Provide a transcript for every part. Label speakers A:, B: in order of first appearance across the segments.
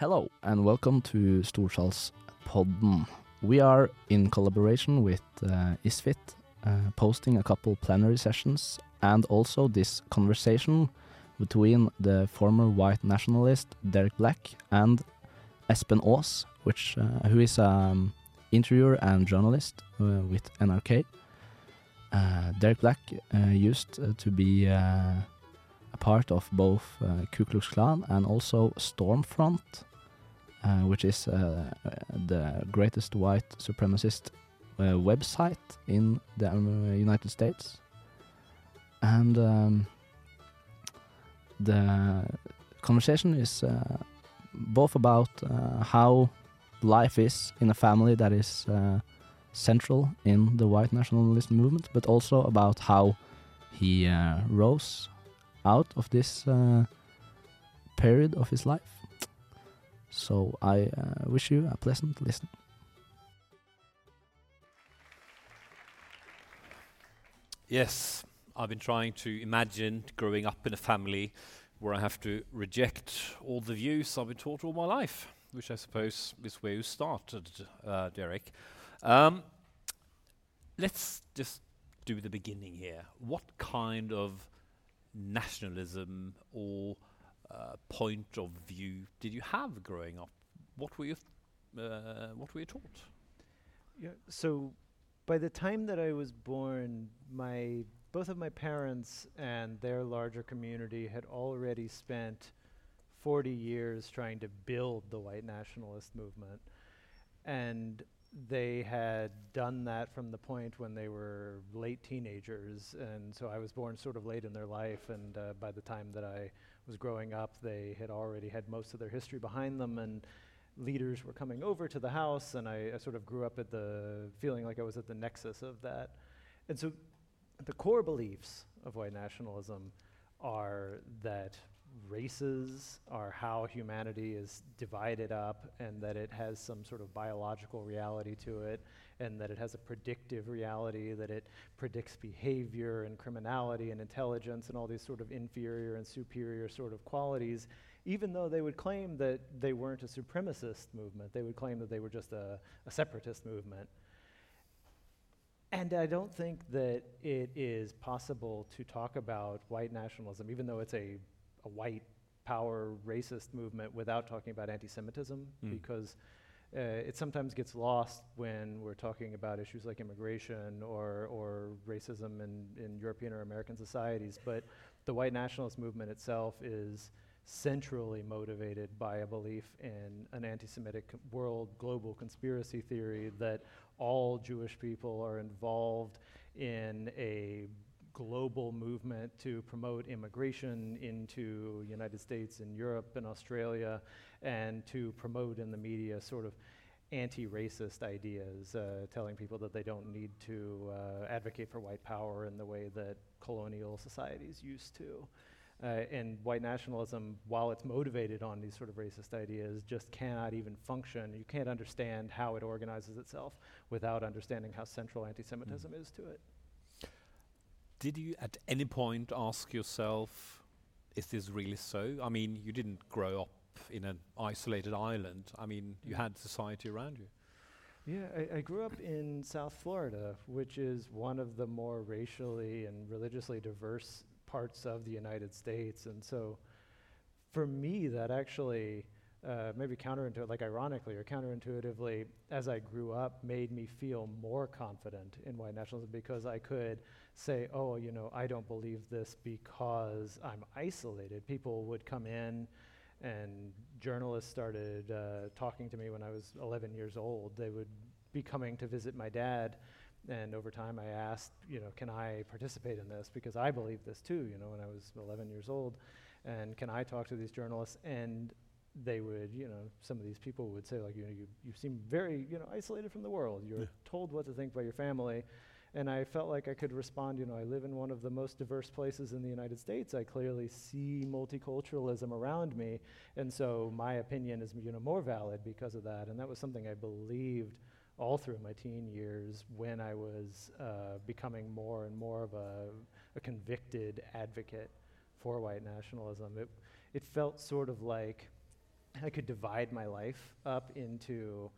A: Hello and welcome to Storsalspodden. We are in collaboration with uh, ISFiT, uh, posting a couple plenary sessions and also this conversation between the former white nationalist Derek Black and Espen Aas, which uh, who is an um, interviewer and journalist uh, with NRK. Uh, Derek Black uh, used to be a part of both Ku Klux Klan and also Stormfront, which is the greatest white supremacist website in the um, United States. And um, the conversation is uh, both about uh, how life is in a family that is uh, central in the white nationalist movement, but also about how he uh, rose out of this uh, period of his life. So I uh, wish you a pleasant listen.
B: Yes, I've been trying to imagine growing up in a family where I have to reject all the views I've been taught all my life, which I suppose is where you started, uh, Derek. Um, let's just do the beginning here. What kind of nationalism or uh, point of view did you have growing up? What were you, uh, what were you taught?
C: Yeah, so by the time that I was born, my both of my parents and their larger community had already spent 40 years trying to build the white nationalist movement. And they had done that from the point when they were late teenagers. And so I was born sort of late in their life. And uh, by the time that I was growing up, they had already had most of their history behind them. And leaders were coming over to the house. And I, I sort of grew up at the feeling like I was at the nexus of that. And so the core beliefs of white nationalism are that races are how humanity is divided up and that it has some sort of biological reality to it and that it has a predictive reality that it predicts behavior and criminality and intelligence and all these sort of inferior and superior sort of qualities even though they would claim that they weren't a supremacist movement. They would claim that they were just a, a separatist movement. And I don't think that it is possible to talk about white nationalism, even though it's a, a white power racist movement, without talking about anti Semitism, mm. because uh, it sometimes gets lost when we're talking about issues like immigration or, or racism in, in European or American societies. But the white nationalist movement itself is centrally motivated by a belief in an anti Semitic world global conspiracy theory that all Jewish people are involved in a global movement to promote immigration into United States and Europe and Australia and to promote in the media sort of anti-racist ideas, uh, telling people that they don't need to uh, advocate for white power in the way that colonial societies used to. Uh, and white nationalism, while it's motivated on these sort of racist ideas, just cannot even function. You can't understand how it organizes itself without understanding how central anti Semitism mm. is to it.
B: Did you at any point ask yourself, is this really so? I mean, you didn't grow up in an isolated island. I mean, you had society around you.
C: Yeah, I, I, grew up in South Florida, which is one of the more racially and religiously diverse parts of the United States. And so for me, that actually uh, maybe counterintuitive, like ironically or counterintuitively, as I grew up, made me feel more confident in white nationalism because I could say, oh, you know, I don't believe this because I'm isolated. People would come in, and journalists started uh, talking to me when I was 11 years old. They would be coming to visit my dad and over time, I asked, you know, can I participate in this? Because I believe this too, you know, when I was 11 years old. And can I talk to these journalists? And they would, you know, some of these people would say, like, you know, you, you seem very, you know, isolated from the world. You're yeah. told what to think by your family. And I felt like I could respond, you know, I live in one of the most diverse places in the United States. I clearly see multiculturalism around me. And so my opinion is, you know, more valid because of that. And that was something I believed all through my teen years when I was uh, becoming more and more of a, a, convicted advocate for white nationalism. It, it felt sort of like I could divide my life up into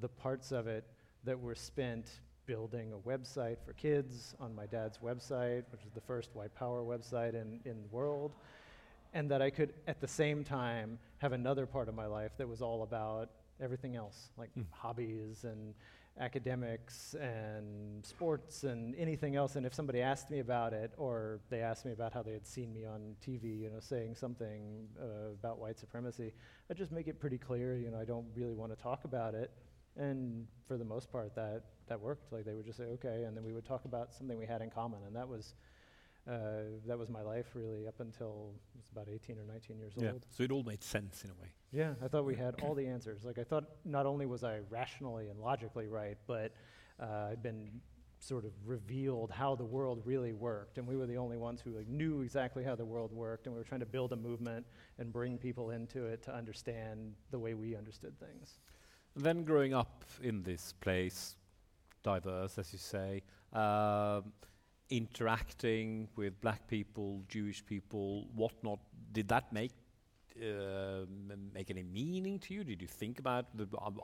C: the parts of it that were spent building a website for kids on my dad's website, which was the first white power website in, in the world, and that I could at the same time have another part of my life that was all about everything else, like
B: Mm.
C: hobbies and academics and sports and anything else. And if somebody asked me about it, or they asked me about how they had seen me on TV, you know, saying something uh, about white supremacy, I just make it pretty clear, you know, I don't really want to talk about it. And for the most part, that that worked. Like they would just say, okay, and then we would talk about something we had in common, and that was. Uh, that was my life really up until I was about 18 or 19 years
B: Yeah.
C: old.
B: So it all made sense in a way.
C: Yeah, I thought we had all the answers. Like I thought not only was I rationally and logically right, but uh, I'd been sort of revealed how the world really worked, and we were the only ones who like knew exactly how the world worked, and we were trying to build a movement and bring people into it to understand the way we understood things.
B: And then growing up in this place, diverse, as you say, um, interacting with black people, Jewish people, whatnot, did that make um, make any meaning to you? Did you think about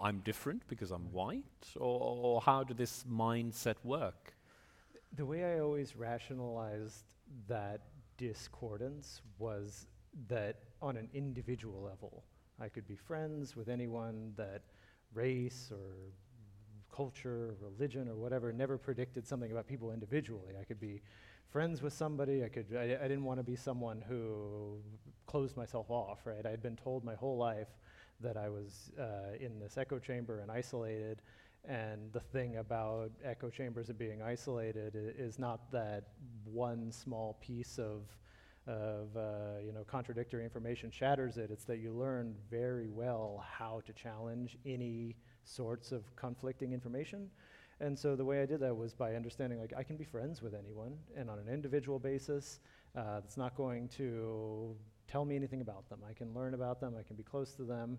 B: I'm different because I'm white, or, or how did this mindset work?
C: The way I always rationalized that discordance was that on an individual level, I could be friends with anyone that race or culture, religion, or whatever never predicted something about people individually. I could be friends with somebody. I could. I, I didn't want to be someone who closed myself off. Right. I had been told my whole life that I was uh, in this echo chamber and isolated. And the thing about echo chambers and being isolated is not that one small piece of of uh, you know contradictory information shatters it. It's that you learn very well how to challenge any sorts of conflicting information. And so the way I did that was by understanding like I can be friends with anyone, and on an individual basis, uh, it's not going to tell me anything about them. I can learn about them. I can be close to them.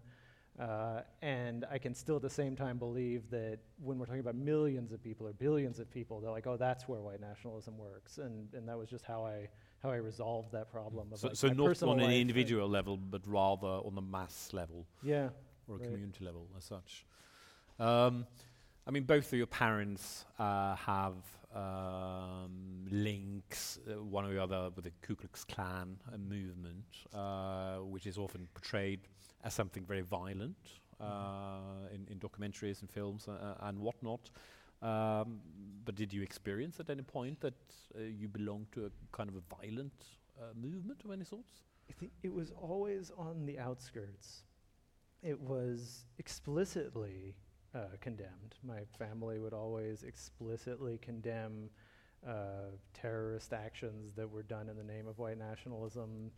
C: Uh, and I can still at the same time believe that when we're talking about millions of people or billions of people, they're like, oh, that's where white nationalism works. And, and that was just how I, how I resolved that problem. Of
B: So,
C: like
B: so not on an
C: life
B: individual level, but rather on the mass level
C: Yeah.
B: or a
C: Right.
B: community level as such. Um, I mean, both of your parents uh, have um, links, uh, one or the other, with the Ku Klux Klan uh, movement, uh, which is often portrayed as something very violent uh, in, in documentaries and films uh, and whatnot. Um, but did you experience at any point that uh, you belonged to a kind of a violent uh, movement of any sorts?
C: I think it was always on the outskirts. It was explicitly uh, condemned. My family would always explicitly condemn uh, terrorist actions that were done in the name of white nationalism.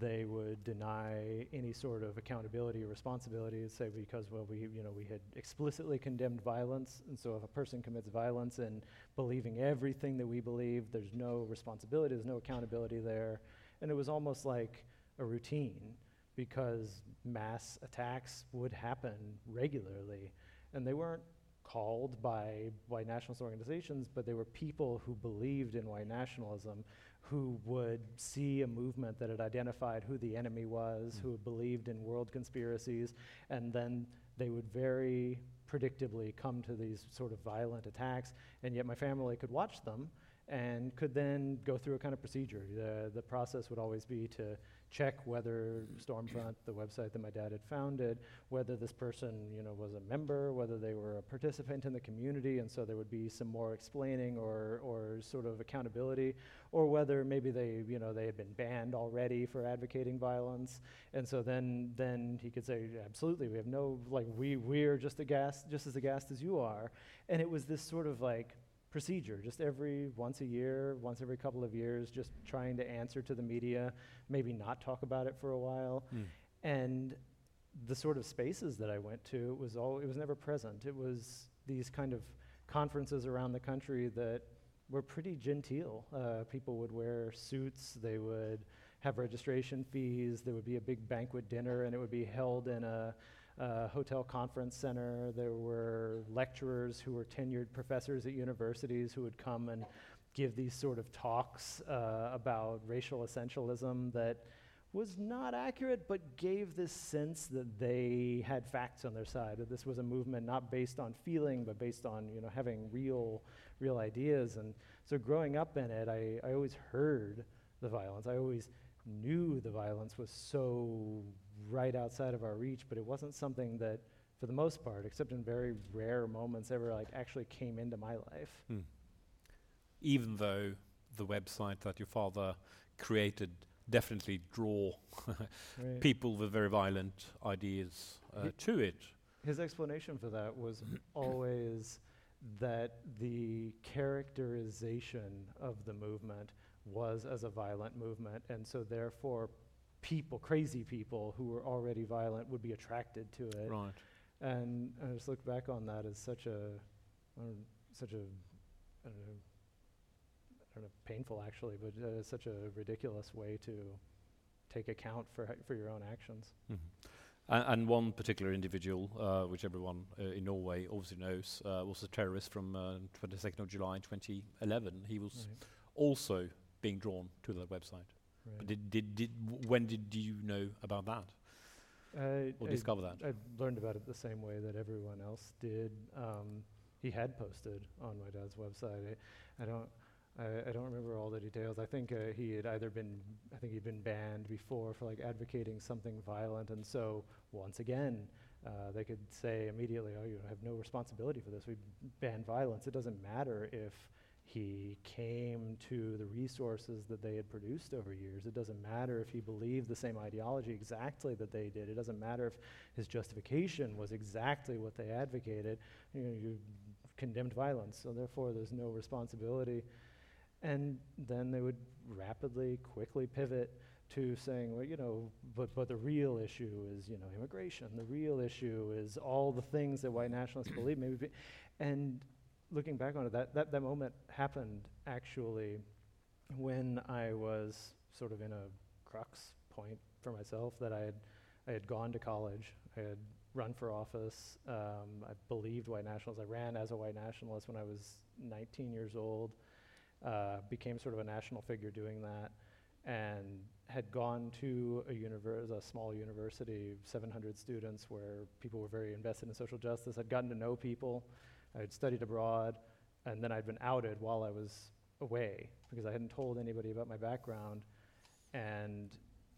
C: They would deny any sort of accountability or responsibility and say because well we you know we had explicitly condemned violence and so if a person commits violence and believing everything that we believe there's no responsibility there's no accountability there. And it was almost like a routine because mass attacks would happen regularly. And they weren't called by white nationalist organizations but they were people who believed in white nationalism who would see a movement that had identified who the enemy was
B: Mm.
C: who believed in world conspiracies and then they would very predictably come to these sort of violent attacks and yet my family could watch them and could then go through a kind of procedure. The, the process would always be to check whether Stormfront, the website that my dad had founded, whether this person, you know, was a member, whether they were a participant in the community, and so there would be some more explaining or, or sort of accountability, or whether maybe they, you know, they had been banned already for advocating violence, and so then, then he could say, absolutely, we have no, like, we, we're just aghast, just as aghast as you are, and it was this sort of like procedure, just every once a year, once every couple of years, just trying to answer to the media, maybe not talk about it for a while. And the sort of spaces that I went to it was all it was never present. It was these kind of conferences around the country that were pretty genteel. Uh, people would wear suits. They would have registration fees. There would be a big banquet dinner, and it would be held in a uh, hotel conference center. There were lecturers who were tenured professors at universities who would come and give these sort of talks uh, about racial essentialism that was not accurate, but gave this sense that they had facts on their side, that this was a movement not based on feeling, but based on you know having real, real ideas. And so growing up in it, I, I always heard the violence. I always knew the violence was so right outside of our reach, but it wasn't something that, for the most part, except in very rare moments, ever like actually came into my life.
B: Hmm. Even though the website that your father created definitely draw
C: Right.
B: people with very violent ideas uh, to it.
C: His explanation for that was always that the characterization of the movement was as a violent movement, and so therefore, people, crazy people who were already violent, would be attracted to it.
B: Right.
C: And I just look back on that as such a, um, such a, I don't know, I don't know, painful actually, but uh, such a ridiculous way to take account for for your own actions.
B: Mhm. A- And one particular individual, uh, which everyone uh, in Norway obviously knows, uh, was a terrorist from uh, 22nd of July 2011. He was
C: Right.
B: also being drawn to that website. But
C: right.
B: did, did, did when did you know about that
C: I,
B: or
C: I-
B: discover that?
C: I learned about it the same way that everyone else did. Um, he had posted on my dad's website. I, I don't. I, I don't remember all the details. I think uh, he had either been, I think he'd been banned before for like advocating something violent, and so once again, uh, they could say immediately, "Oh, you have no responsibility for this. We ban violence." It doesn't matter if he came to the resources that they had produced over years. It doesn't matter if he believed the same ideology exactly that they did. It doesn't matter if his justification was exactly what they advocated. You know, you condemned violence, so therefore there's no responsibility. And then they would rapidly, quickly pivot to saying, well, you know, but, but the real issue is, you know, immigration. The real issue is all the things that white nationalists believe. Maybe, be- and looking back on it, that, that, that moment happened actually when I was sort of in a crux point for myself that I had, I had gone to college, I had run for office, um, I believed white nationalists. I ran as a white nationalist when I was 19 years old, uh, became sort of a national figure doing that, and had gone to a, univer- a small university, 700 students, where people were very invested in social justice. I'd gotten to know people, I had studied abroad, and then I'd been outed while I was away because I hadn't told anybody about my background. And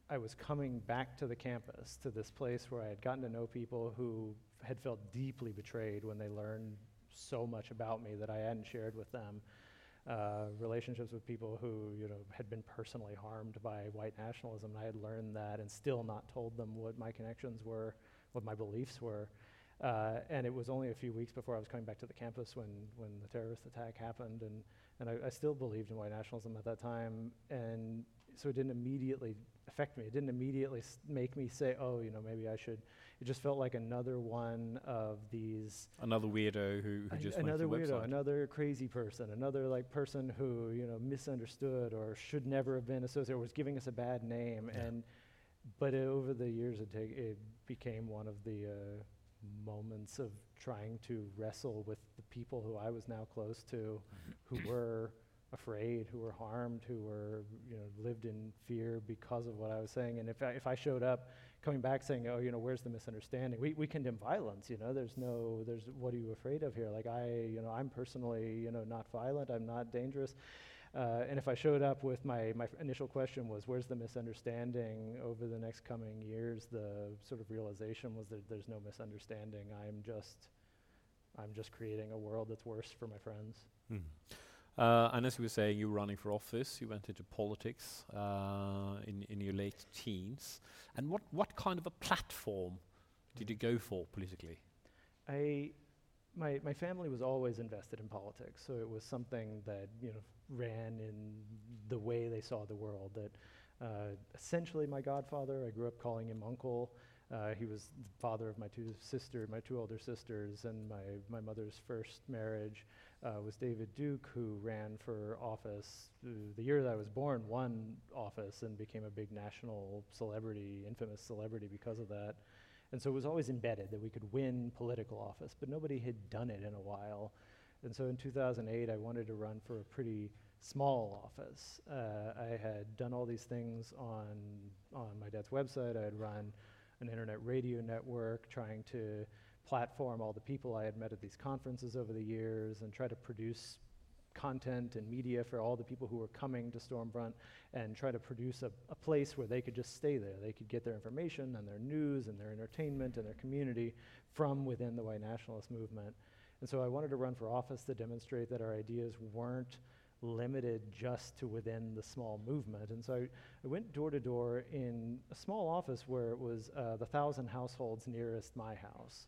C: I was coming back to the campus, to this place where I had gotten to know people who had felt deeply betrayed when they learned so much about me that I hadn't shared with them. Uh, relationships with people who, you know, had been personally harmed by white nationalism. And I had learned that and still not told them what my connections were, what my beliefs were. Uh, and it was only a few weeks before I was coming back to the campus when, when the terrorist attack happened. And, and I, I still believed in white nationalism at that time. And so it didn't immediately affect me. It didn't immediately make me say, oh, you know, maybe I should. It just felt like another one of these
B: Another weirdo who, who just
C: another weirdo,
B: website.
C: another crazy person, another like person who you know misunderstood or should never have been associated, or was giving us a bad name.
B: Yeah.
C: And but uh, over the years, it, take, it became one of the uh, moments of trying to wrestle with the people who I was now close to, who mm-hmm. were afraid, who were harmed, who were you know lived in fear because of what I was saying. And if I, if I showed up coming back saying, oh, you know, where's the misunderstanding? We, we condemn violence, you know, there's no, there's, what are you afraid of here? Like I, you know, I'm personally, you know, not violent, I'm not dangerous. Uh, and if I showed up with my, my initial question was, where's the misunderstanding over the next coming years? The sort of realization was that there's no misunderstanding. I'm just, I'm just creating a world that's worse for my friends.
B: Mhm. Uh, and as you were saying, you were running for office. You went into politics uh, in in your late teens. And what what kind of a platform did you go for politically?
C: I, my, my family was always invested in politics, so it was something that you know ran in the way they saw the world. That uh, essentially, my godfather, I grew up calling him uncle. Uh, he was the father of my two sister, my two older sisters, and my my mother's first marriage uh, was David Duke, who ran for office uh, the year that I was born, won office and became a big national celebrity, infamous celebrity because of that. And so it was always embedded that we could win political office, but nobody had done it in a while. And so in 2008, I wanted to run for a pretty small office. Uh, I had done all these things on on my dad's website. I had run an internet radio network, trying to platform all the people I had met at these conferences over the years, and try to produce content and media for all the people who were coming to Stormfront, and try to produce a, a place where they could just stay there. They could get their information and their news and their entertainment and their community from within the white nationalist movement. And so I wanted to run for office to demonstrate that our ideas weren't limited just to within the small movement. And so I, I went door to door in a small office where it was uh, the thousand households nearest my house.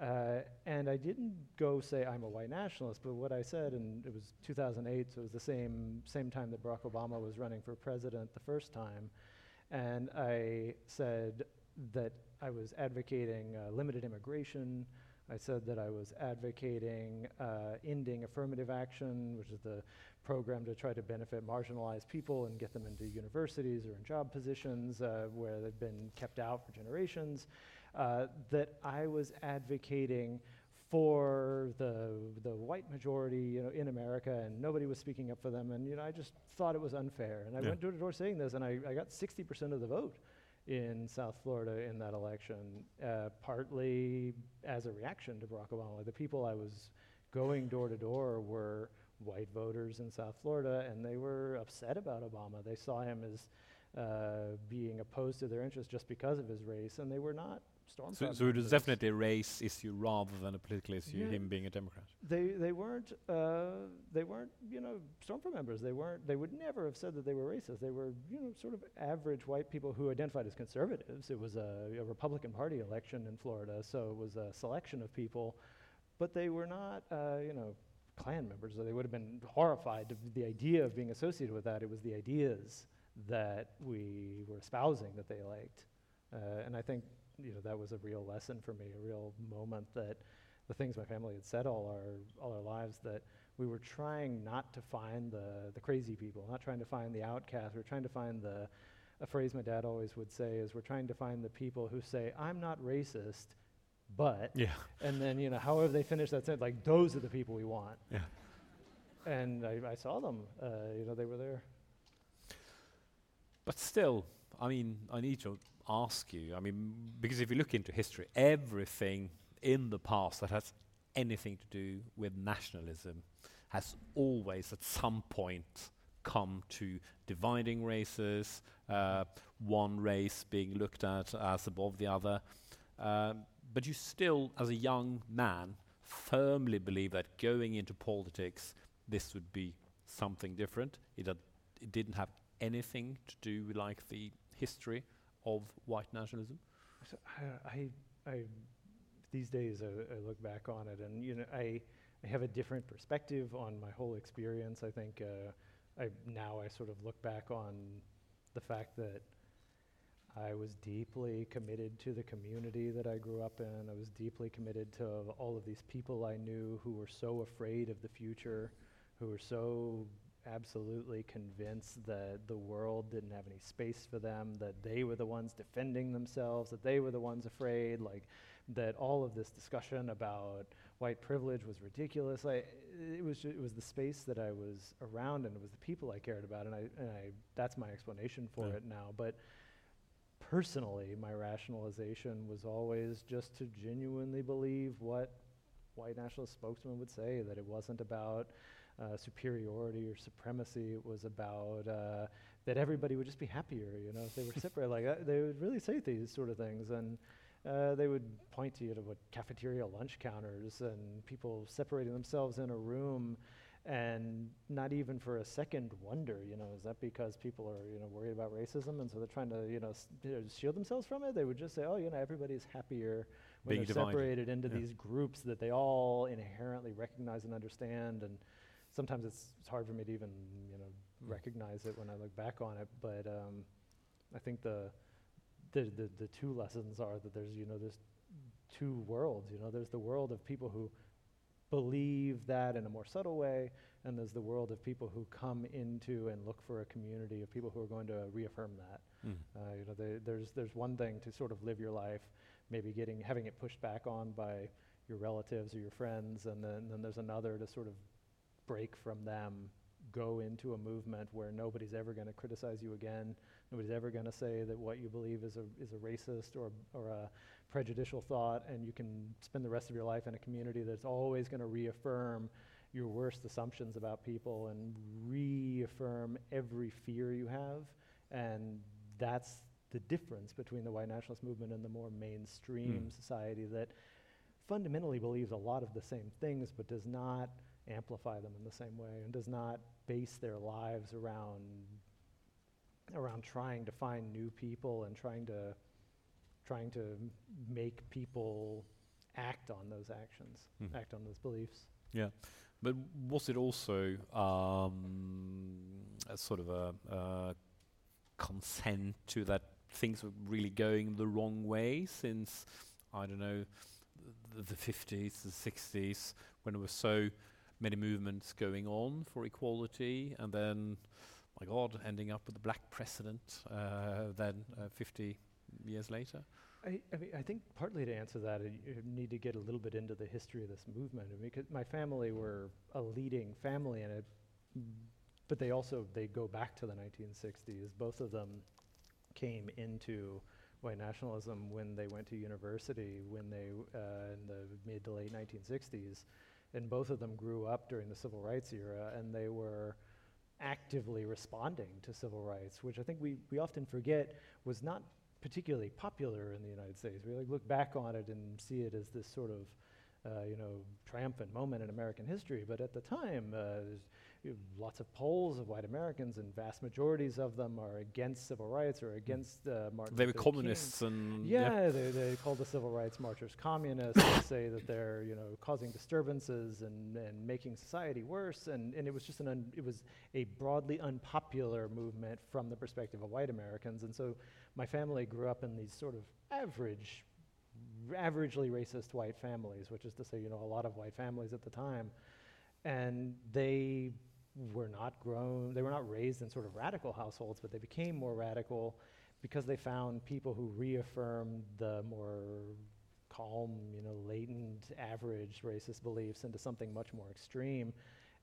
C: Uh, and I didn't go say I'm a white nationalist, but what I said, and it was 2008, so it was the same same time that Barack Obama was running for president the first time, and I said that I was advocating uh, limited immigration, I said that I was advocating uh, ending affirmative action, which is the program to try to benefit marginalized people and get them into universities or in job positions uh, where they've been kept out for generations. Uh, that I was advocating for the the white majority, you know, in America, and nobody was speaking up for them, and you know, I just thought it was unfair. And I
B: Yeah.
C: went door to door saying this, and I, I got 60% of the vote in South Florida in that election, uh, partly as a reaction to Barack Obama. The people I was going door to door were white voters in South Florida, and they were upset about Obama. They saw him as uh, being opposed to their interests just because of his race, and they were not Stormfront.
B: So, so it was definitely a race issue rather than a political issue,
C: Yeah.
B: him being a Democrat.
C: They they weren't uh, they weren't you know Stormfront members. They weren't. They would never have said that they were racist. They were you know sort of average white people who identified as conservatives. It was a, a Republican Party election in Florida, so it was a selection of people, but they were not uh, you know Klan members. So They would have been horrified to the idea of being associated with that. It was the ideas that we were espousing that they liked, uh, and I think you know that was a real lesson for me, a real moment that the things my family had said all our all our lives that we were trying not to find the the crazy people, not trying to find the outcasts. We were trying to find the a phrase my dad always would say is we're trying to find the people who say I'm not racist, but
B: Yeah.
C: and then you know however they finish that sentence like those are the people we want.
B: Yeah.
C: And I, I saw them. Uh, you know they were there.
B: But still, I mean, I need to ask you. I mean, because if you look into history, everything in the past that has anything to do with nationalism has always, at some point, come to dividing races, uh, one race being looked at as above the other. Um, but you still, as a young man, firmly believe that going into politics, this would be something different. It, had, it didn't have anything to do with like the history of white nationalism.
C: So I, I, I these days I, I look back on it, and you know, I, I have a different perspective on my whole experience. I think uh, I now I sort of look back on the fact that I was deeply committed to the community that I grew up in. I was deeply committed to all of these people I knew who were so afraid of the future, who were so absolutely convinced that the world didn't have any space for them, that they were the ones defending themselves, that they were the ones afraid, like that all of this discussion about white privilege was ridiculous. I, it was it was the space that I was around, and it was the people I cared about, and I and I that's my explanation for
B: Yeah.
C: it now. But personally, my rationalization was always just to genuinely believe what white nationalist spokesmen would say that it wasn't about uh, superiority or supremacy. It was about uh, that everybody would just be happier, you know, if they were separate. Like uh, they would really say these sort of things, and uh, they would point to you to what cafeteria lunch counters and people separating themselves in a room. And not even for a second wonder, you know, is that because people are, you know, worried about racism and so they're trying to, you know, s- you know, shield themselves from it? They would just say, oh, you know, everybody's happier when
B: Being
C: they're
B: divided.
C: separated into
B: Yeah.
C: these groups that they all inherently recognize and understand. And sometimes it's, it's hard for me to even, you know,
B: Mm.
C: recognize it when I look back on it. But um, I think the, the, the, the two lessons are that there's, you know, there's two worlds, you know, there's the world of people who believe that in a more subtle way, and there's the world of people who come into and look for a community of people who are going to reaffirm that.
B: Mm.
C: Uh, you know, there- there's there's one thing to sort of live your life, maybe getting having it pushed back on by your relatives or your friends, and then then there's another to sort of break from them go into a movement where nobody's ever going to criticize you again. Nobody's ever going to say that what you believe is a, is a racist or, or a prejudicial thought, and you can spend the rest of your life in a community that's always going to reaffirm your worst assumptions about people and reaffirm every fear you have. And that's the difference between the white nationalist movement and the more mainstream
B: Mm.
C: society that fundamentally believes a lot of the same things but does not amplify them in the same way and does not base their lives around around trying to find new people and trying to trying to make people act on those actions,
B: Mhm.
C: act on those beliefs.
B: Yeah, but was it also um, a sort of a, uh consent to that things were really going the wrong way since I don't know the, the 50s, the 60s, when it was so many movements going on for equality, and then, my God, ending up with a black president uh, then uh, 50 years later.
C: I, I mean, I think partly to answer that, uh, you need to get a little bit into the history of this movement. I mean, 'cause my family were a leading family in it, but they also they go back to the 1960s. Both of them came into white nationalism when they went to university when they uh, in the mid to late 1960s, and both of them grew up during the civil rights era, and they were actively responding to civil rights, which I think we, we often forget was not particularly popular in the United States. We like look back on it and see it as this sort of, uh, you know, triumphant moment in American history. But at the time, uh, you know, lots of polls of white Americans, and vast majorities of them are against civil rights or against uh, Martin
B: They were
C: Luther King.
B: communists and
C: Yeah, they, they call the civil rights marchers communists. they say that they're, you know, causing disturbances and, and making society worse. And, and it was just an, un, it was a broadly unpopular movement from the perspective of white Americans. And so my family grew up in these sort of average, averagely racist white families, which is to say, you know, a lot of white families at the time. And they were not grown, they were not raised in sort of radical households, but they became more radical because they found people who reaffirmed the more calm, you know, latent, average racist beliefs into something much more extreme.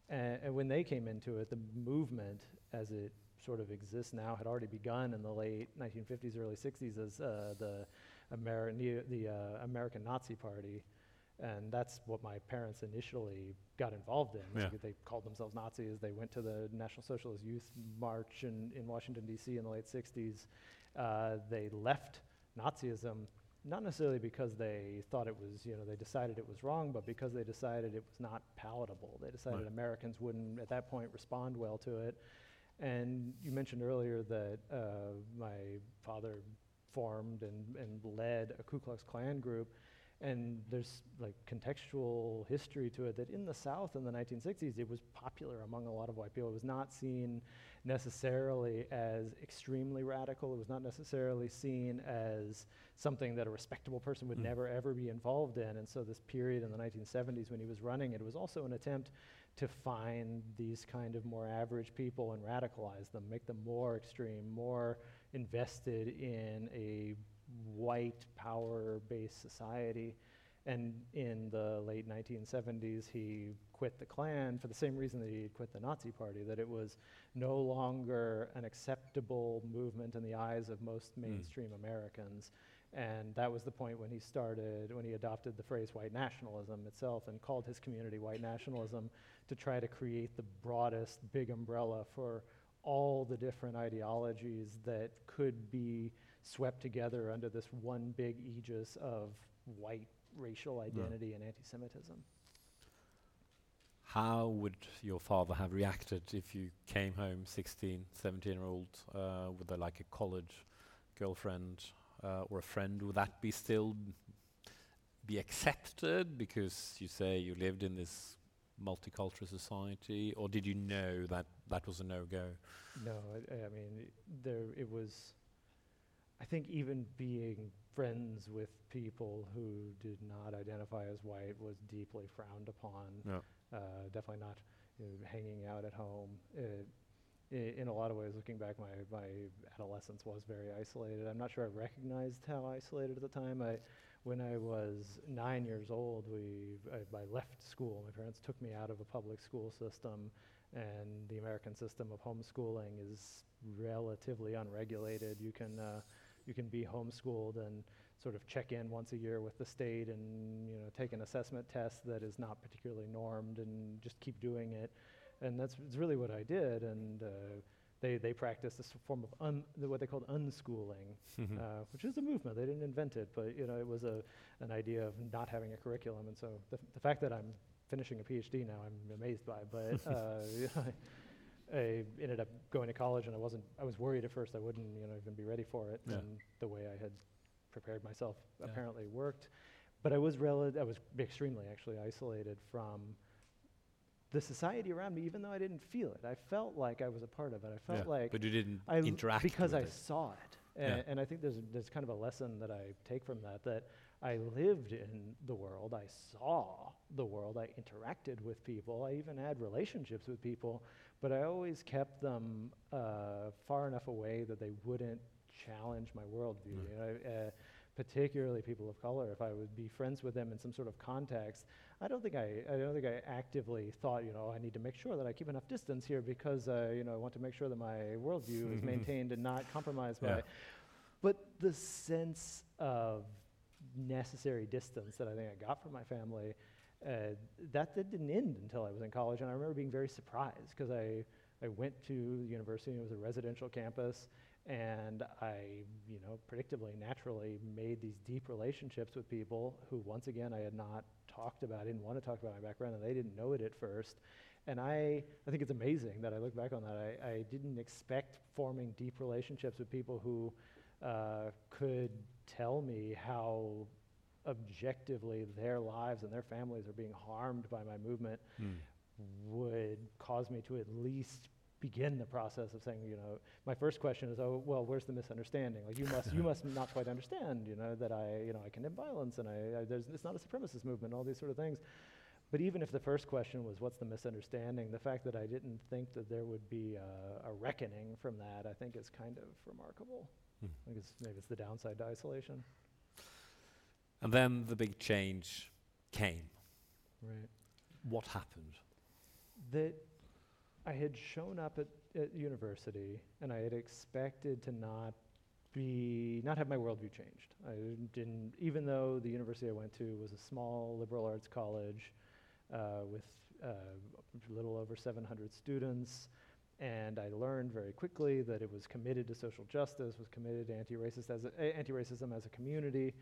C: And, and when they came into it, the movement, as it sort of exists now, had already begun in the late 1950s, early 60s as uh, the, Ameri- the uh, American Nazi Party. And that's what my parents initially got involved in.
B: Yeah.
C: Like, They called themselves Nazis. They went to the National Socialist Youth March in, in Washington, D.C. in the late 60s. Uh, they left Nazism, not necessarily because they thought it was, you know, they decided it was wrong, but because they decided it was not palatable. They decided
B: Right.
C: Americans wouldn't, at that point, respond well to it. And you mentioned earlier that uh, my father formed and, and led a Ku Klux Klan group. And there's like contextual history to it that in the South in the 1960s, it was popular among a lot of white people. It was not seen necessarily as extremely radical. It was not necessarily seen as something that a respectable person would
B: Mm.
C: never ever be involved in. And so this period in the 1970s when he was running it was also an attempt to find these kind of more average people and radicalize them, make them more extreme, more invested in a white power-based society. And in the late 1970s, he quit the Klan for the same reason that he had quit the Nazi Party, that it was no longer an acceptable movement in the eyes of most hmm. mainstream Americans. And that was the point when he started, when he adopted the phrase white nationalism itself and called his community white nationalism to try to create the broadest big umbrella for all the different ideologies that could be swept together under this one big aegis of white racial identity and anti Semitism.
B: How would your father have reacted if you came home 16, 17 year old uh, with a, like a college girlfriend uh, or a friend? Would that be still be accepted because you say you lived in this multicultural society, or did you know that that was a no go?
C: No, I, I mean, there it was. I think even being friends with people who did not identify as white was deeply frowned upon. Uh, definitely not you know, hanging out at home. It, i- in a lot of ways, looking back, my, my adolescence was very isolated. I'm not sure I recognized how isolated at the time. I, when I was nine years old, we I, I left school. My parents took me out of a public school system and the American system of homeschooling is relatively unregulated. You can uh, you can be homeschooled and sort of check in once a year with the state and you know take an assessment test that is not particularly normed and just keep doing it. And that's, that's really what I did. And uh, they, they practice this form of un, what they called unschooling, uh, which is a movement. They didn't invent it, but you know it was a, an idea of not having a curriculum. And so the, the fact that I'm finishing a PhD now, I'm amazed by. But uh, I ended up going to college, and I wasn't. I was worried at first I wouldn't, you know, even be ready for it.
B: Yeah.
C: And the way I had prepared myself
B: Yeah.
C: apparently worked. But I was rel- I was extremely actually isolated from the society around me, even though I didn't feel it. I felt like I was a part of it. I felt
B: Yeah,
C: like
B: but you didn't
C: I
B: interact
C: because I
B: it.
C: saw it, and,
B: Yeah.
C: and I think there's there's kind of a lesson that I take from that that I lived in the world, I saw the world, I interacted with people, I even had relationships with people, but I always kept them uh, far enough away that they wouldn't challenge my worldview.
B: Mm.
C: You know, uh, particularly people of color, if I would be friends with them in some sort of context, I don't think I, I don't think I actively thought, you know, I need to make sure that I keep enough distance here because, uh, you know, I want to make sure that my worldview is maintained and not compromised by.
B: Yeah.
C: But the sense of necessary distance that I think I got from my family, uh, that, didn't end until I was in college. And I remember being very surprised because I, I went to the university, and it was a residential campus, and I, you know, predictably, naturally made these deep relationships with people who, once again, I had not talked about, I didn't want to talk about my background, and they didn't know it at first. And I, I think it's amazing that I look back on that. I, I didn't expect forming deep relationships with people who uh, could tell me how objectively their lives and their families are being harmed by my movement
B: Mm.
C: would cause me to at least begin the process of saying, you know, my first question is, oh, well, where's the misunderstanding? Like you must, you must not quite understand, you know, that I, you know, I condemn violence and I, I there's, it's not a supremacist movement, all these sort of things. But even if the first question was, what's the misunderstanding? The fact that I didn't think that there would be a, a reckoning from that, I think is kind of remarkable.
B: Hmm.
C: I think it's, maybe it's the downside to isolation.
B: And then the big change came.
C: Right.
B: What happened?
C: that I had shown up at, at university and I had expected to not be not have my worldview changed. I didn't, even though the university I went to was a small liberal arts college uh, with uh, a little over 700 students, and I learned very quickly that it was committed to social justice, was committed to anti-racist as a, a- anti-racism as a community,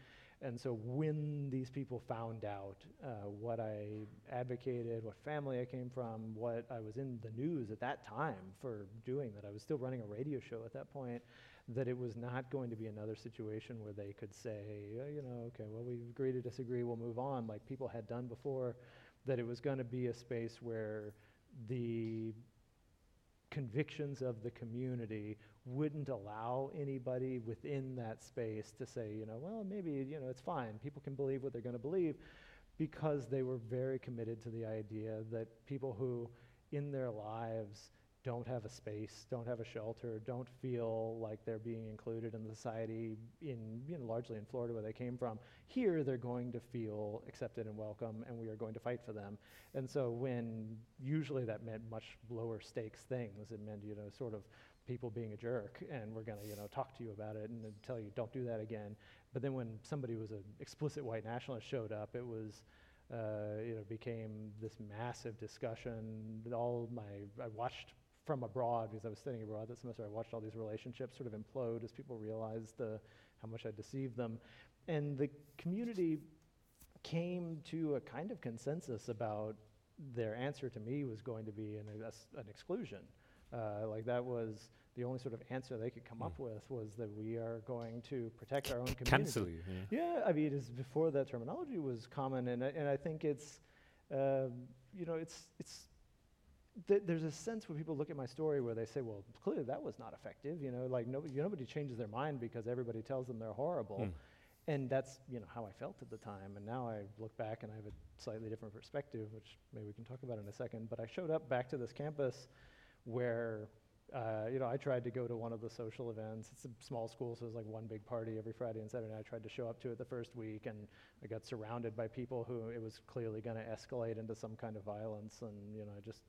C: and so when these people found out uh, what I advocated, what family I came from, what I was in the news at that time for doing that, I was still running a radio show at that point, that it was not going to be another situation where they could say, oh, you know, okay, well, we agree to disagree, we'll move on, like people had done before, that it was going to be a space where the convictions of the community wouldn't allow anybody within that space to say, you know, well, maybe, you know, it's fine. People can believe what they're going to believe because they were very committed to the idea that people who in their lives don't have a space, don't have a shelter, don't feel like they're being included in the society in, you know, largely in Florida where they came from. Here they're going to feel accepted and welcome and we are going to fight for them. And so when usually that meant much lower stakes things, it meant, you know, sort of people being a jerk and we're going to, you know, talk to you about it and tell you don't do that again. But then when somebody was an explicit white nationalist showed up, it was, uh, you know, became this massive discussion. All my, I watched from abroad because I was studying abroad that semester. I watched all these relationships sort of implode as people realized uh, how much I deceived them, and the community came to a kind of consensus about their answer to me was going to be an, an exclusion. Uh, like that was the only sort of answer they could come
B: Hmm.
C: up with was that we are going to protect our own community.
B: Cancel you. Yeah.
C: Yeah, I mean, it is before that terminology was common, and I, and I think it's, um, you know, it's it's. Th- there's a sense when people look at my story where they say, "Well, clearly that was not effective." You know, like nobody nobody changes their mind because everybody tells them they're horrible,
B: Hmm.
C: and that's you know how I felt at the time. And now I look back and I have a slightly different perspective, which maybe we can talk about in a second. But I showed up back to this campus where uh, you know, I tried to go to one of the social events. It's a small school, so it was like one big party every Friday and Saturday. I tried to show up to it the first week, and I got surrounded by people who it was clearly going to escalate into some kind of violence. And you know, I just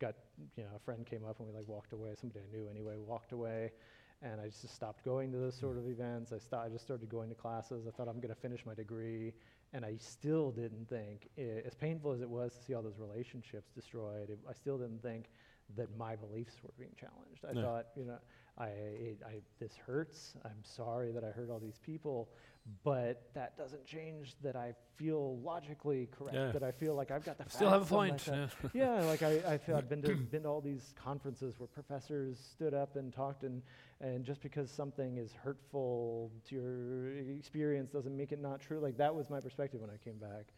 C: got, you know, a friend came up and we like walked away. Somebody I knew anyway walked away, and I just stopped going to those sort of events. I sto- I just started going to classes. I thought I'm going to finish my degree, and I still didn't think, i- as painful as it was to see all those relationships destroyed, it, I still didn't think that my beliefs were being challenged. I
B: No.
C: thought, you know, I, I, this hurts. I'm sorry that I hurt all these people, but that doesn't change that I feel logically correct.
B: Yeah.
C: That I feel like I've got the
B: Still have a
C: facts on my
B: point. yeah.
C: yeah, like I, I feel I've been to been to all these conferences where professors stood up and talked, and and just because something is hurtful to your experience doesn't make it not true. Like that was my perspective when I came back,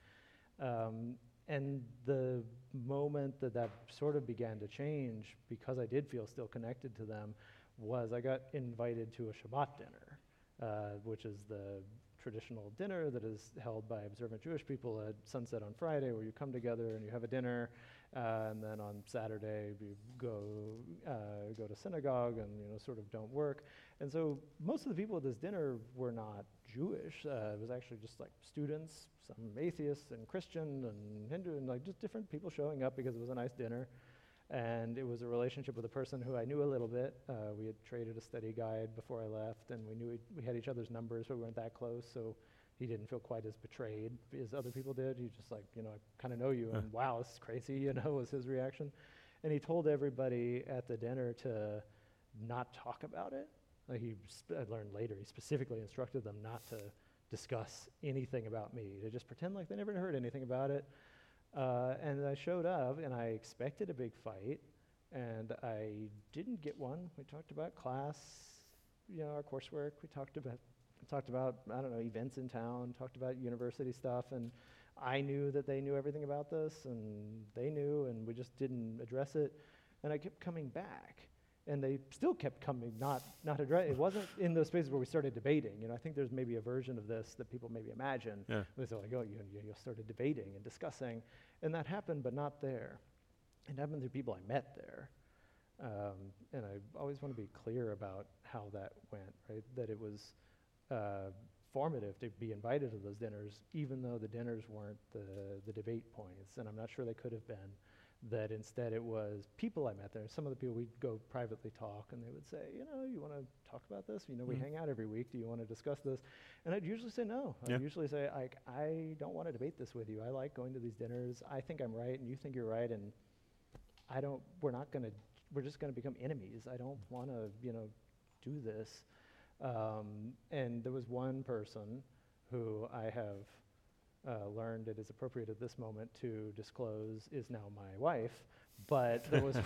C: um, and the moment that that sort of began to change, because I did feel still connected to them, was I got invited to a Shabbat dinner, uh, which is the traditional dinner that is held by observant Jewish people at sunset on Friday, where you come together and you have a dinner, uh, and then on Saturday you go uh, go to synagogue and you know sort of don't work. And so most of the people at this dinner were not Jewish. Uh, it was actually just like students, some atheists and Christian and Hindu, and like just different people showing up because it was a nice dinner. And it was a relationship with a person who I knew a little bit. Uh, we had traded a study guide before I left, and we knew we had each other's numbers, but we weren't that close. So he didn't feel quite as betrayed as other people did. He just like, you know, I kind of know you, and wow, this is crazy, you know, was his reaction. And he told everybody at the dinner to not talk about it. He, I learned later, he specifically instructed them not to discuss anything about me, to just pretend like they never heard anything about it. Uh, and I showed up, and I expected a big fight, and I didn't get one. We talked about class, you know, our coursework. We talked about talked about I don't know events in town. Talked about university stuff, and I knew that they knew everything about this, and they knew, and we just didn't address it. And I kept coming back, and they still kept coming, not not address. It wasn't in those spaces where we started debating. You know, I think there's maybe a version of this that people maybe imagine.
B: Yeah.
C: It's like, oh, you, you, you started debating and discussing, and that happened, but not there. It happened through people I met there. Um, and I always want to be clear about how that went, right? That it was uh, formative to be invited to those dinners, even though the dinners weren't the, the debate points, and I'm not sure they could have been. That instead it was people I met there. Some of the people we'd go privately talk, and they would say, you know, you want to talk about this? You know, we
B: Mhm.
C: hang out every week. Do you want to discuss this? And I'd usually say no.
B: Yeah.
C: I'd usually say, like, I don't want to debate this with you. I like going to these dinners. I think I'm right, and you think you're right, and I don't. We're not going to. We're just going to become enemies. I don't want to, you know, do this. Um, and there was one person who I have uh, learned it is appropriate at this moment to disclose is now my wife. But there was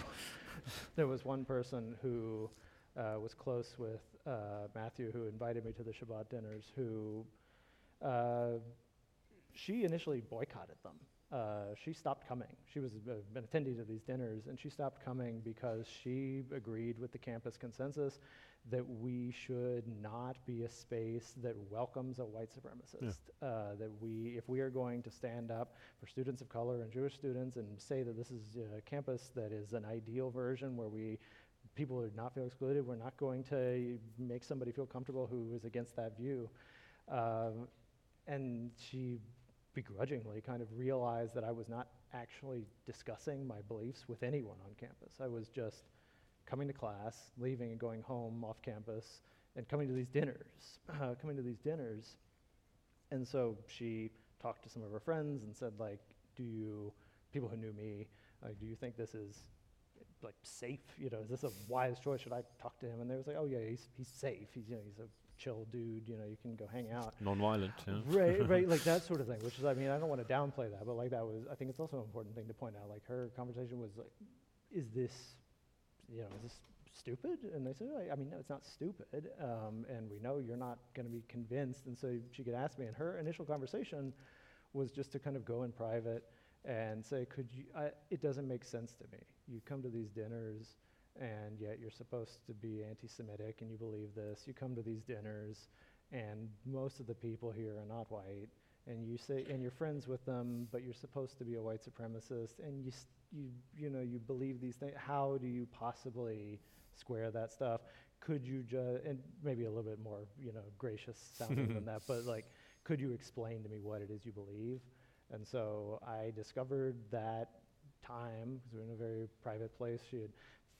C: there was one person who uh, was close with uh, Matthew, who invited me to the Shabbat dinners. Who uh, she initially boycotted them. Uh, she stopped coming. She was uh, an attendee to these dinners, and she stopped coming because she agreed with the campus consensus that we should not be a space that welcomes a white supremacist. Uh, that we, if we are going to stand up for students of color and Jewish students and say that this is a campus that is an ideal version where we people would not feel excluded, we're not going to make somebody feel comfortable who is against that view. Um, and she begrudgingly kind of realized that I was not actually discussing my beliefs with anyone on campus. I was just coming to class, leaving and going home off campus, and coming to these dinners, uh, coming to these dinners. And so she talked to some of her friends and said, like, do you, people who knew me, like, do you think this is like safe? You know, is this a wise choice? Should I talk to him? And they was like, oh yeah, he's he's safe. He's you know he's a chill dude. You know, you can go hang out.
B: Non-violent. Yeah.
C: right, right, like that sort of thing. Which is, I mean, I don't want to downplay that, but like that was, I think it's also an important thing to point out. Like her conversation was like, is this, you know, is this stupid? And they said, I, mean, no, it's not stupid. Um, and we know you're not going to be convinced. And so she could ask me. And her initial conversation was just to kind of go in private and say, could you, I, it doesn't make sense to me. You come to these dinners and yet you're supposed to be anti-Semitic and you believe this. You come to these dinners and most of the people here are not white and you say and you're friends with them but you're supposed to be a white supremacist and you s- you you know you believe these things how do you possibly square that stuff could you just and maybe a little bit more you know gracious sounding than that but like could you explain to me what it is you believe and so i discovered that time because we were in a very private place. She had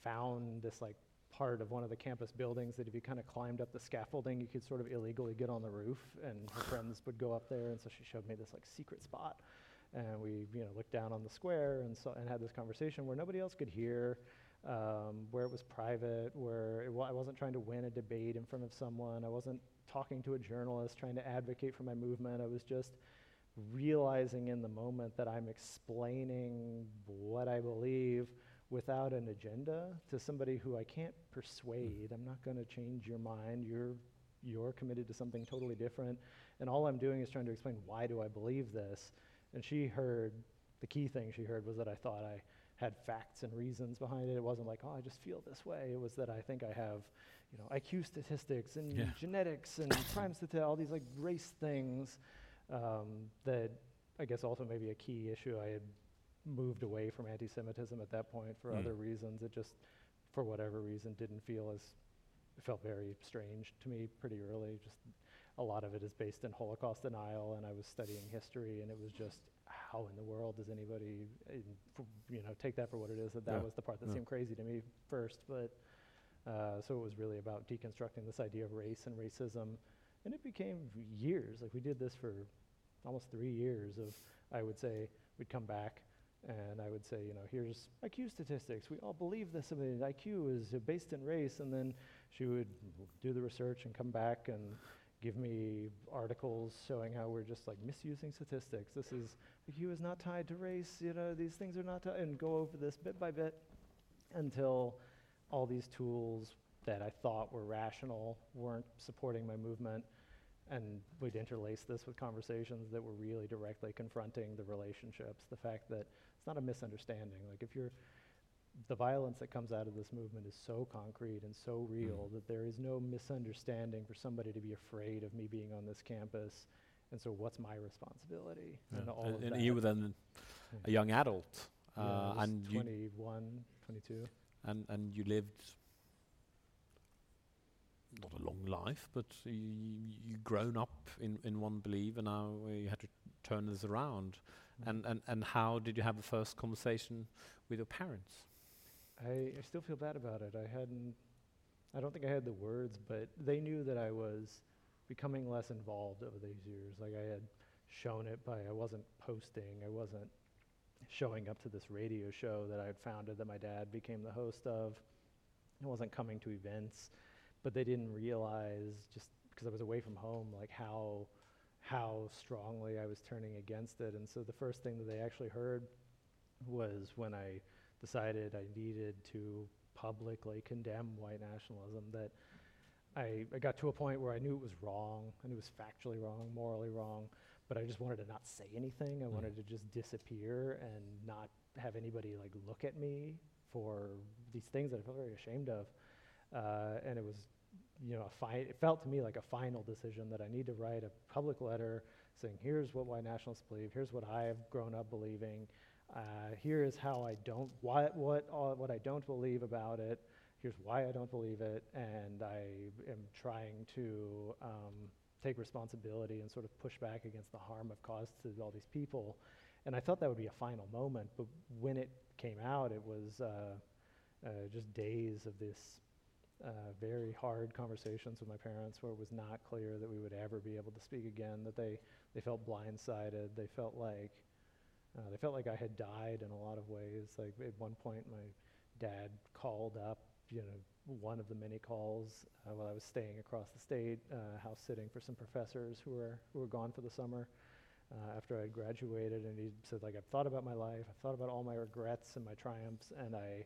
C: found this like part of one of the campus buildings that if you kind of climbed up the scaffolding, you could sort of illegally get on the roof, and her friends would go up there, and so she showed me this like secret spot, and we you know looked down on the square and so and had this conversation where nobody else could hear, um, where it was private, where wa- I wasn't trying to win a debate in front of someone, I wasn't talking to a journalist trying to advocate for my movement, I was just realizing in the moment that I'm explaining what I believe without an agenda to somebody who I can't persuade. I'm not going to change your mind. You're you're committed to something totally different, and all I'm doing is trying to explain why do I believe this. And she heard the key thing she heard was that I thought I had facts and reasons behind it. It wasn't like, oh, I just feel this way. It was that I think I have, you know, IQ statistics and
B: Yeah.
C: genetics and crime statistics, all these like race things um, that I guess also maybe a key issue. I had moved away from anti-Semitism at that point for
B: Mm.
C: other reasons. It just, for whatever reason, didn't feel as it felt very strange to me pretty early. Just a lot of it is based in Holocaust denial, and I was studying history, and it was just how in the world does anybody, f- you know, take that for what it is? That that
B: Yeah,
C: was the part that
B: yeah.
C: seemed crazy to me first, but uh, so it was really about deconstructing this idea of race and racism, and it became years. Like we did this for almost three years. Of I would say we'd come back. And I would say, you know, here's IQ statistics. We all believe this. I mean, IQ is based in race. And then she would do the research and come back and give me articles showing how we're just like misusing statistics. This is IQ is not tied to race. You know, these things are not tied, and go over this bit by bit until all these tools that I thought were rational weren't supporting my movement. And we'd interlace this with conversations that were really directly confronting the relationships, the fact that it's not a misunderstanding. Like if you're the violence that comes out of this movement is so concrete and so real that there is no misunderstanding for somebody to be afraid of me being on this campus. And so, what's my responsibility?
B: Yeah.
C: And all
B: and and you were then a young adult,
C: Yeah,
B: uh, and you
C: 21, 22.
B: and and you lived not a long life, but you you grown up in in one belief, and now you had to turn this around.
C: Mm.
B: And and and how did you have the first conversation with your parents?
C: I, I still feel bad about it. I hadn't, I don't think I had the words, but they knew that I was becoming less involved over these years. Like I had shown it by, I wasn't posting, I wasn't showing up to this radio show that I had founded that my dad became the host of. I wasn't coming to events, but they didn't realize just because I was away from home, like how how strongly I was turning against it. And so the first thing that they actually heard was when I decided I needed to publicly condemn white nationalism, that I, I got to a point where I knew it was wrong, I knew it was factually wrong, morally wrong, but I just wanted to not say anything. I
B: Mm.
C: wanted to just disappear and not have anybody like look at me for these things that I felt very ashamed of. Uh, and it was, you know, a fi- it felt to me like a final decision that I need to write a public letter saying, here's what white nationalists believe, here's what I have grown up believing, uh, here is how I don't, what, what, what I don't believe about it, here's why I don't believe it, and I am trying to um, take responsibility and sort of push back against the harm I've caused to all these people. And I thought that would be a final moment, but when it came out, it was uh, uh, just days of this uh, very hard conversations with my parents where it was not clear that we would ever be able to speak again, that they, they felt blindsided, they felt like uh, they felt like I had died in a lot of ways. Like at one point, my dad called up, you know, one of the many calls uh, while I was staying across the state, uh, house sitting for some professors who were who were gone for the summer uh, after I had graduated, and he said like I've thought about my life, I've thought about all my regrets and my triumphs, and I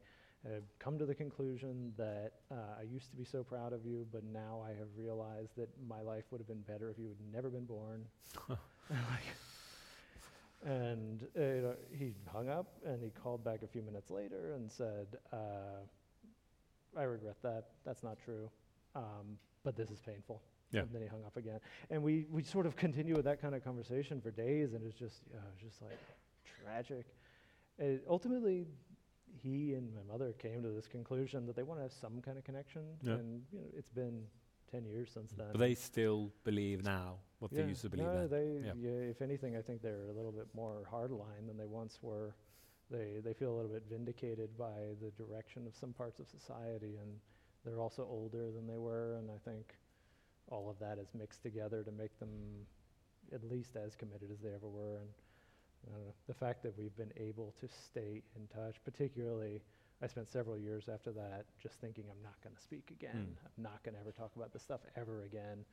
C: have come to the conclusion that uh, I used to be so proud of you, but now I have realized that my life would have been better if you had never been born. Like, and uh, you know, he hung up and he called back a few minutes later and said, uh, I regret that. That's not true. Um, but this is painful.
B: Yeah.
C: And then he hung up again. And we, we sort of continued with that kind of conversation for days, and it was just, uh, it just like tragic. It, ultimately, he and my mother came to this conclusion that they want to have some kind of connection.
B: Yeah.
C: And you know, it's been 10 years since then.
B: But they still believe now what they
C: Yeah,
B: used to believe
C: no,
B: then.
C: they,
B: Yeah.
C: yeah. if anything, I think they're a little bit more hardline than they once were. they they feel a little bit vindicated by the direction of some parts of society, and they're also older than they were, and I think all of that is mixed together to make them at least as committed as they ever were. And know, the fact that we've been able to stay in touch, particularly, I spent several years after that just thinking I'm not going to speak again. Mm. I'm not going to ever talk about this stuff ever again.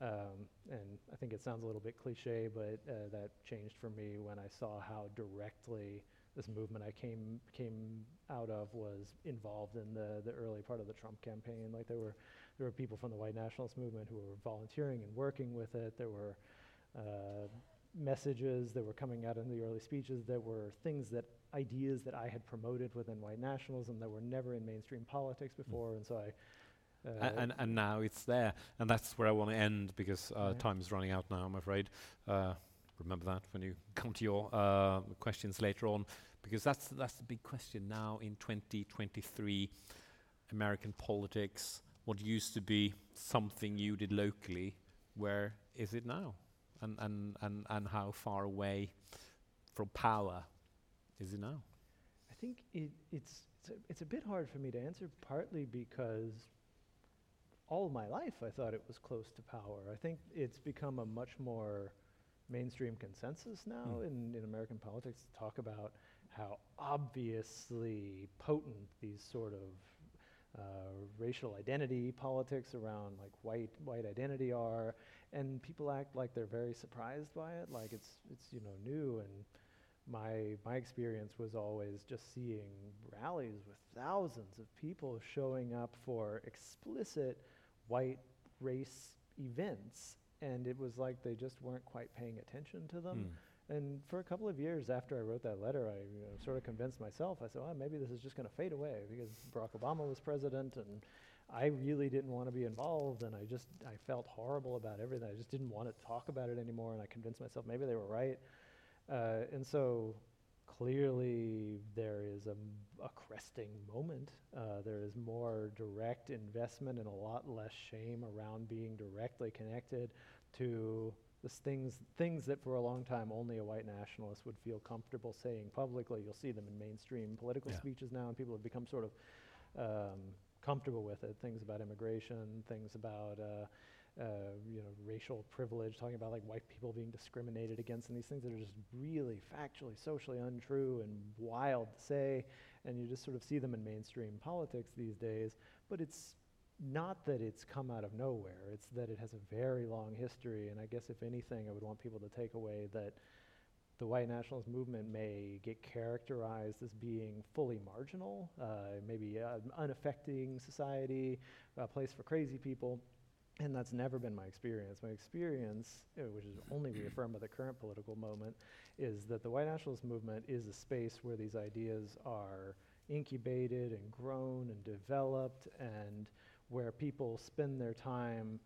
C: Um, and I think it sounds a little bit cliche, but uh, that changed for me when I saw how directly this movement I came came out of was involved in the the early part of the Trump campaign. Like there were there were people from the white nationalist movement who were volunteering and working with it. There were uh, messages that were coming out in the early speeches There were things that ideas that I had promoted within white nationalism that were never in mainstream politics mm. before, mm. and so I.
B: Uh, and, and, now it's there, and that's where I want to end because uh, yeah. time is running out now. I'm afraid. Uh, remember that when you come to your uh, questions later on, because that's that's the big question now in 2023. American politics, what used to be something you did locally, where is it now? and, and, and, and how far away from power is it now?
C: I think it, it's, it's, a, it's a bit hard for me to answer, partly because all my life I thought it was close to power. I think it's become a much more mainstream consensus now mm. in, in American politics to talk about how obviously potent these sort of uh, racial identity politics around like white white identity are, and people act like they're very surprised by it, like it's it's you know new. And my my experience was always just seeing rallies with thousands of people showing up for explicit white race events, and it was like they just weren't quite paying attention to them. Mm. And for a couple of years after I wrote that letter, I you know, sort of convinced myself. I said, well, maybe this is just going to fade away because Barack Obama was president and I really didn't want to be involved and I just I felt horrible about everything. I just didn't want to talk about it anymore and I convinced myself maybe they were right. Uh, and so clearly there is a, a cresting moment. Uh, there is more direct investment and a lot less shame around being directly connected to the things, things that for a long time only a white nationalist would feel comfortable saying publicly. You'll see them in mainstream political yeah. speeches now, and people have become sort of um, comfortable with it. Things about immigration, things about uh, uh, you know racial privilege, talking about like white people being discriminated against, and these things that are just really factually, socially untrue and wild to say. And you just sort of see them in mainstream politics these days. But it's not that it's come out of nowhere, it's that it has a very long history. And I guess, if anything, I would want people to take away that the white nationalist movement may get characterized as being fully marginal, uh, maybe an unaffecting society, a place for crazy people. And that's never been my experience. My experience, uh, which is only reaffirmed by the current political moment, is that the white nationalist movement is a space where these ideas are incubated and grown and developed and where people spend their time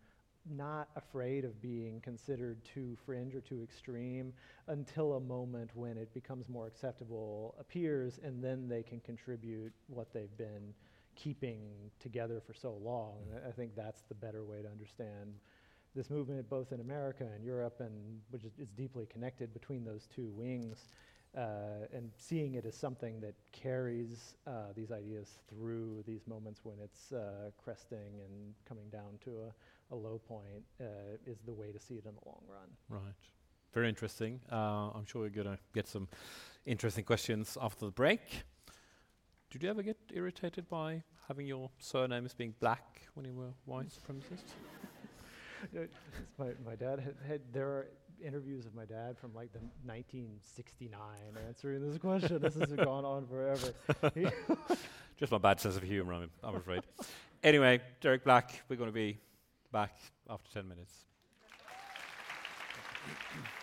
C: not afraid of being considered too fringe or too extreme until a moment when it becomes more acceptable appears and then they can contribute what they've been keeping together for so long. And I think that's the better way to understand this movement both in America and Europe and which is, is deeply connected between those two wings uh, and seeing it as something that carries uh, these ideas through these moments when it's uh, cresting and coming down to a, a low point uh, is the way to see it in the long run.
B: Right. Very interesting. Uh, I'm sure we're going to get some interesting questions after the break. Did you ever get irritated by having your surname as being black when you were white supremacist?
C: my, my dad had, had there are interviews of my dad from like the 1969 answering this question. this has gone on forever.
B: Just my bad sense of humor, I'm, I'm afraid. anyway, Derek Black, we're going to be back after 10 minutes.